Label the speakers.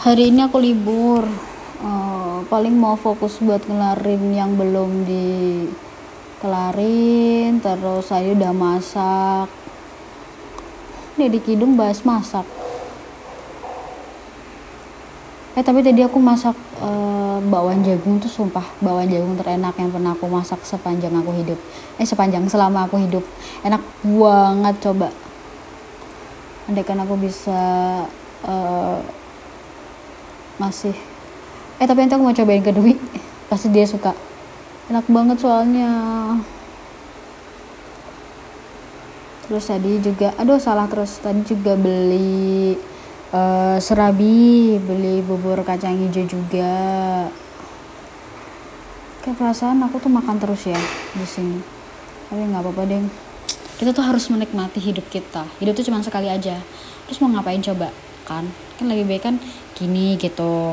Speaker 1: hari ini aku libur. Uh, paling mau fokus buat ngelarin yang belum dikelarin terus saya udah masak. Ini di kidung bahas masak. Eh tapi tadi aku masak uh, bakwan jagung tuh sumpah bakwan jagung terenak yang pernah aku masak sepanjang aku hidup. Eh sepanjang selama aku hidup. Enak banget coba. Andai kan aku bisa masih. Eh tapi nanti aku mau cobain ke Dwi pasti dia suka. Enak banget soalnya. Terus tadi juga aduh salah terus. Tadi juga beli uh, serabi beli bubur kacang hijau juga. Kayak perasaan aku tuh makan terus ya di sini. Tapi nggak apa-apa deh kita tuh harus menikmati hidup kita. Hidup tuh cuma sekali aja. Terus mau ngapain coba? Kan kan lebih baik kan 君ゲト。